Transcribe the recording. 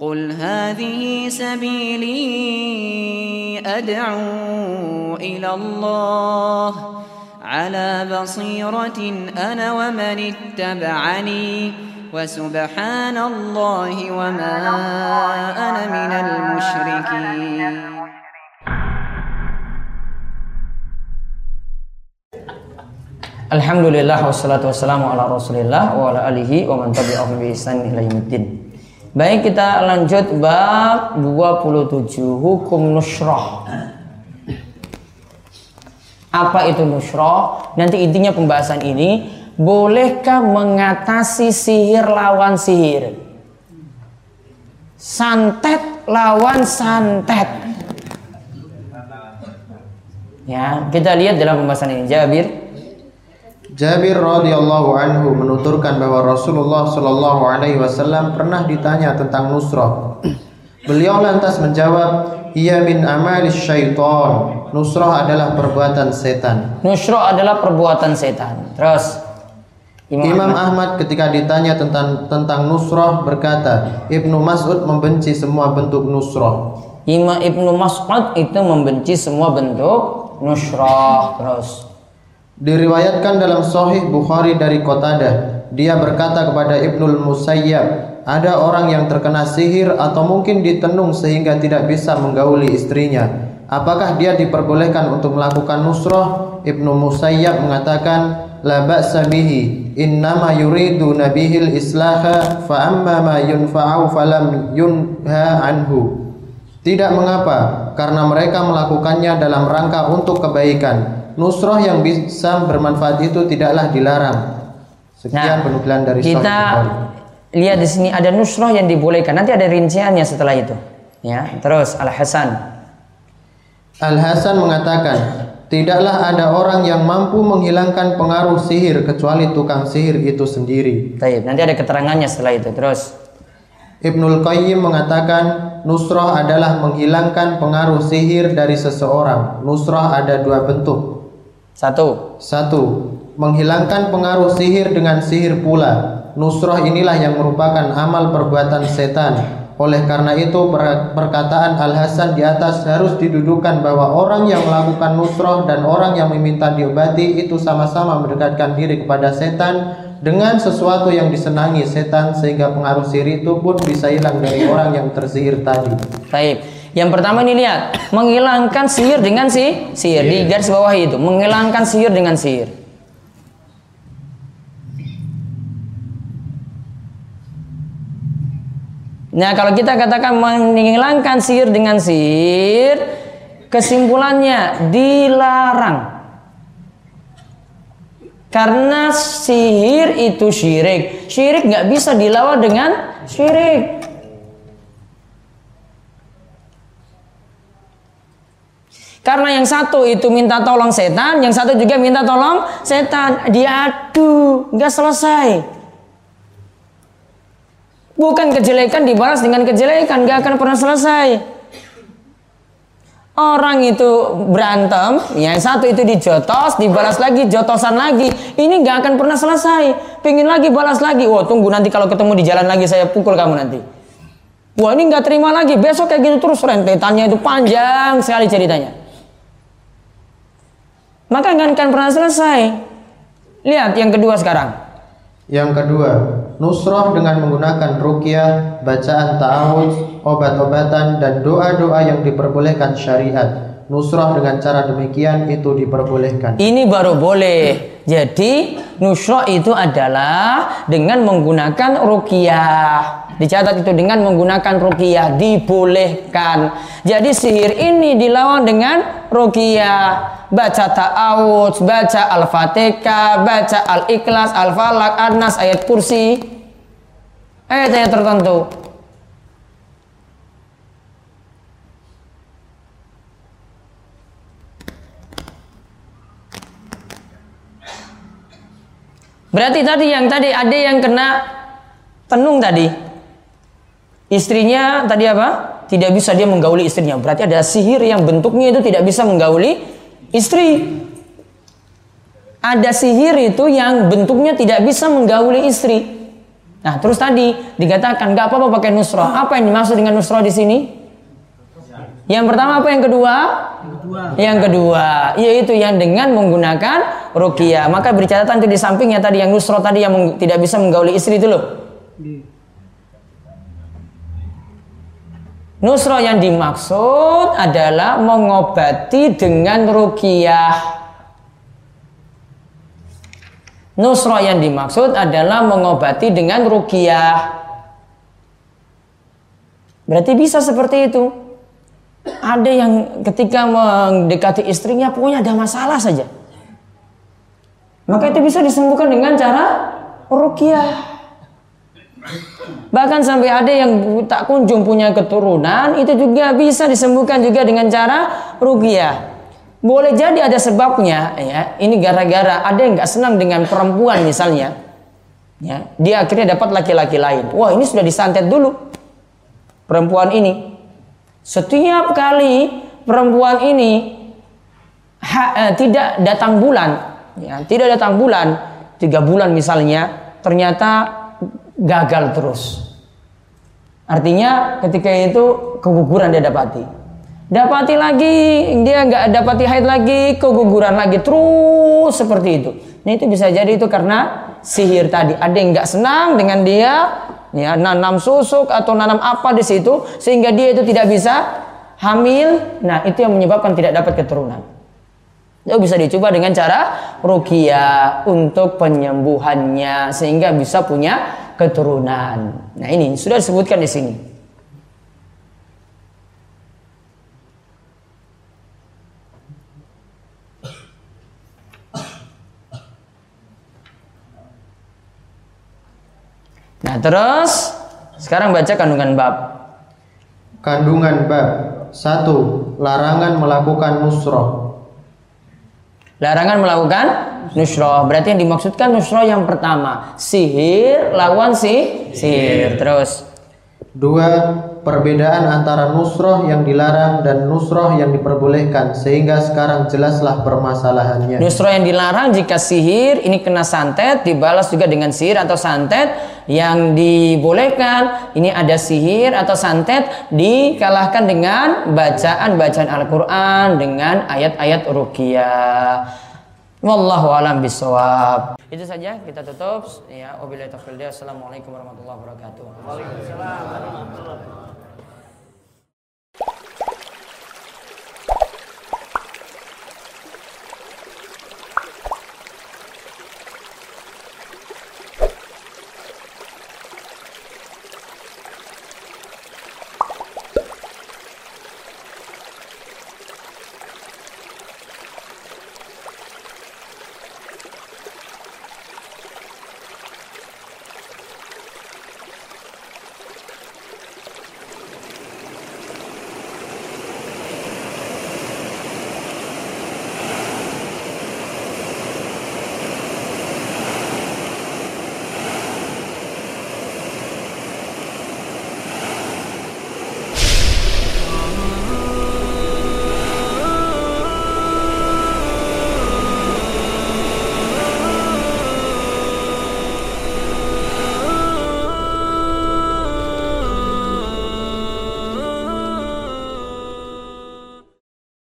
قل هذه سبيلي أدعو إلى الله على بصيرة أنا ومن اتبعني وسبحان الله وما أنا من المشركين الحمد لله والصلاة والسلام على رسول الله وعلى آله ومن تبعهم بإحسان إلى يوم الدين. Baik kita lanjut bab 27 hukum nusrah. Apa itu nusrah? Nanti intinya pembahasan ini bolehkah mengatasi sihir lawan sihir? Santet lawan santet. Ya, kita lihat dalam pembahasan ini Jabir Jabir radhiyallahu anhu menuturkan bahwa Rasulullah shallallahu alaihi wasallam pernah ditanya tentang nusrah. Beliau lantas menjawab, "Ia min amali syaitan." Nusrah adalah perbuatan setan. Nusrah adalah perbuatan setan. Terus Imam, Imam Ahmad. Ahmad ketika ditanya tentang tentang nusrah berkata, Ibnu Mas'ud membenci semua bentuk nusrah. Imam Ibnu Mas'ud itu membenci semua bentuk nusrah. Terus Diriwayatkan dalam Sahih Bukhari dari Qatadah, dia berkata kepada Ibnul Musayyab, ada orang yang terkena sihir atau mungkin ditenung sehingga tidak bisa menggauli istrinya. Apakah dia diperbolehkan untuk melakukan nusrah? Ibnu Musayyab mengatakan, la ba'sa bihi innama yuridu nabihil islaha fa amma ma yunfa'u falam yunha anhu. Tidak mengapa, karena mereka melakukannya dalam rangka untuk kebaikan nusroh yang bisa bermanfaat itu tidaklah dilarang. Sekian nah, penukilan dari kita lihat di sini ada nusroh yang dibolehkan. Nanti ada rinciannya setelah itu. Ya, terus Al Hasan. Al Hasan mengatakan, tidaklah ada orang yang mampu menghilangkan pengaruh sihir kecuali tukang sihir itu sendiri. Taib. Nanti ada keterangannya setelah itu. Terus Ibnul Qayyim mengatakan nusroh adalah menghilangkan pengaruh sihir dari seseorang. Nusroh ada dua bentuk. Satu. Satu. Menghilangkan pengaruh sihir dengan sihir pula. Nusroh inilah yang merupakan amal perbuatan setan. Oleh karena itu perkataan Al Hasan di atas harus didudukan bahwa orang yang melakukan nusroh dan orang yang meminta diobati itu sama-sama mendekatkan diri kepada setan dengan sesuatu yang disenangi setan sehingga pengaruh sihir itu pun bisa hilang dari orang yang tersihir tadi. Baik. Yang pertama ini lihat, menghilangkan sihir dengan si sihir di iya. garis bawah itu, menghilangkan sihir dengan sihir. Nah, kalau kita katakan menghilangkan sihir dengan sihir, kesimpulannya dilarang. Karena sihir itu syirik. Syirik nggak bisa dilawan dengan syirik. Karena yang satu itu minta tolong setan, yang satu juga minta tolong setan. Diadu, nggak selesai. Bukan kejelekan dibalas dengan kejelekan, nggak akan pernah selesai. Orang itu berantem, yang satu itu dijotos, dibalas lagi, jotosan lagi. Ini nggak akan pernah selesai. Pengen lagi, balas lagi. Wah, tunggu nanti kalau ketemu di jalan lagi saya pukul kamu nanti. Wah, ini nggak terima lagi. Besok kayak gitu terus rentetannya itu panjang sekali ceritanya maka nggak akan pernah selesai. Lihat yang kedua sekarang. Yang kedua, nusroh dengan menggunakan rukyah, bacaan ta'awudz, obat-obatan dan doa-doa yang diperbolehkan syariat. Nusroh dengan cara demikian itu diperbolehkan. Ini baru boleh. Jadi nusroh itu adalah dengan menggunakan rukyah. Dicatat itu dengan menggunakan ruqyah dibolehkan. Jadi sihir ini dilawan dengan ruqyah. Baca ta'awudz, baca Al-Fatihah, baca Al-Ikhlas, Al-Falaq, An-Nas, ayat kursi. Ayat-ayat tertentu. Berarti tadi yang tadi ada yang kena tenung tadi. Istrinya tadi apa? Tidak bisa dia menggauli istrinya. Berarti ada sihir yang bentuknya itu tidak bisa menggauli istri. Ada sihir itu yang bentuknya tidak bisa menggauli istri. Nah, terus tadi dikatakan nggak apa-apa pakai nusroh. Apa yang dimaksud dengan nusroh di sini? Yang pertama apa yang kedua? Yang kedua, yaitu yang dengan menggunakan rukia. Maka beri catatan itu di sampingnya tadi yang nusroh tadi yang tidak bisa menggauli istri itu loh. Nusroh yang dimaksud adalah mengobati dengan rukiah. Nusroh yang dimaksud adalah mengobati dengan rukiah. Berarti bisa seperti itu. Ada yang ketika mendekati istrinya pokoknya ada masalah saja. Maka itu bisa disembuhkan dengan cara rukiah. Bahkan sampai ada yang tak kunjung punya keturunan, itu juga bisa disembuhkan juga dengan cara ruqyah. Boleh jadi ada sebabnya, ya. Ini gara-gara ada yang nggak senang dengan perempuan misalnya, ya. Dia akhirnya dapat laki-laki lain. Wah ini sudah disantet dulu perempuan ini. Setiap kali perempuan ini ha- eh, tidak datang bulan, ya, tidak datang bulan, tiga bulan misalnya, ternyata gagal terus. Artinya ketika itu keguguran dia dapati. Dapati lagi, dia nggak dapati haid lagi, keguguran lagi terus seperti itu. Nah itu bisa jadi itu karena sihir tadi. Ada yang nggak senang dengan dia, ya nanam susuk atau nanam apa di situ, sehingga dia itu tidak bisa hamil. Nah itu yang menyebabkan tidak dapat keturunan. Itu bisa dicoba dengan cara rukia untuk penyembuhannya sehingga bisa punya keturunan. Nah ini sudah disebutkan di sini. Nah terus sekarang baca kandungan bab. Kandungan bab 1. Larangan melakukan nusroh Larangan melakukan nusroh. Berarti yang dimaksudkan nusroh yang pertama. Sihir lawan si sihir. Terus. 2. Perbedaan antara nusroh yang dilarang dan nusroh yang diperbolehkan Sehingga sekarang jelaslah permasalahannya Nusroh yang dilarang jika sihir ini kena santet dibalas juga dengan sihir atau santet yang dibolehkan ini ada sihir atau santet dikalahkan dengan bacaan-bacaan Al-Qur'an dengan ayat-ayat ruqyah. Wallahu alam bisawab. Itu saja kita tutup ya wabillahi taufiq. Assalamualaikum warahmatullahi wabarakatuh.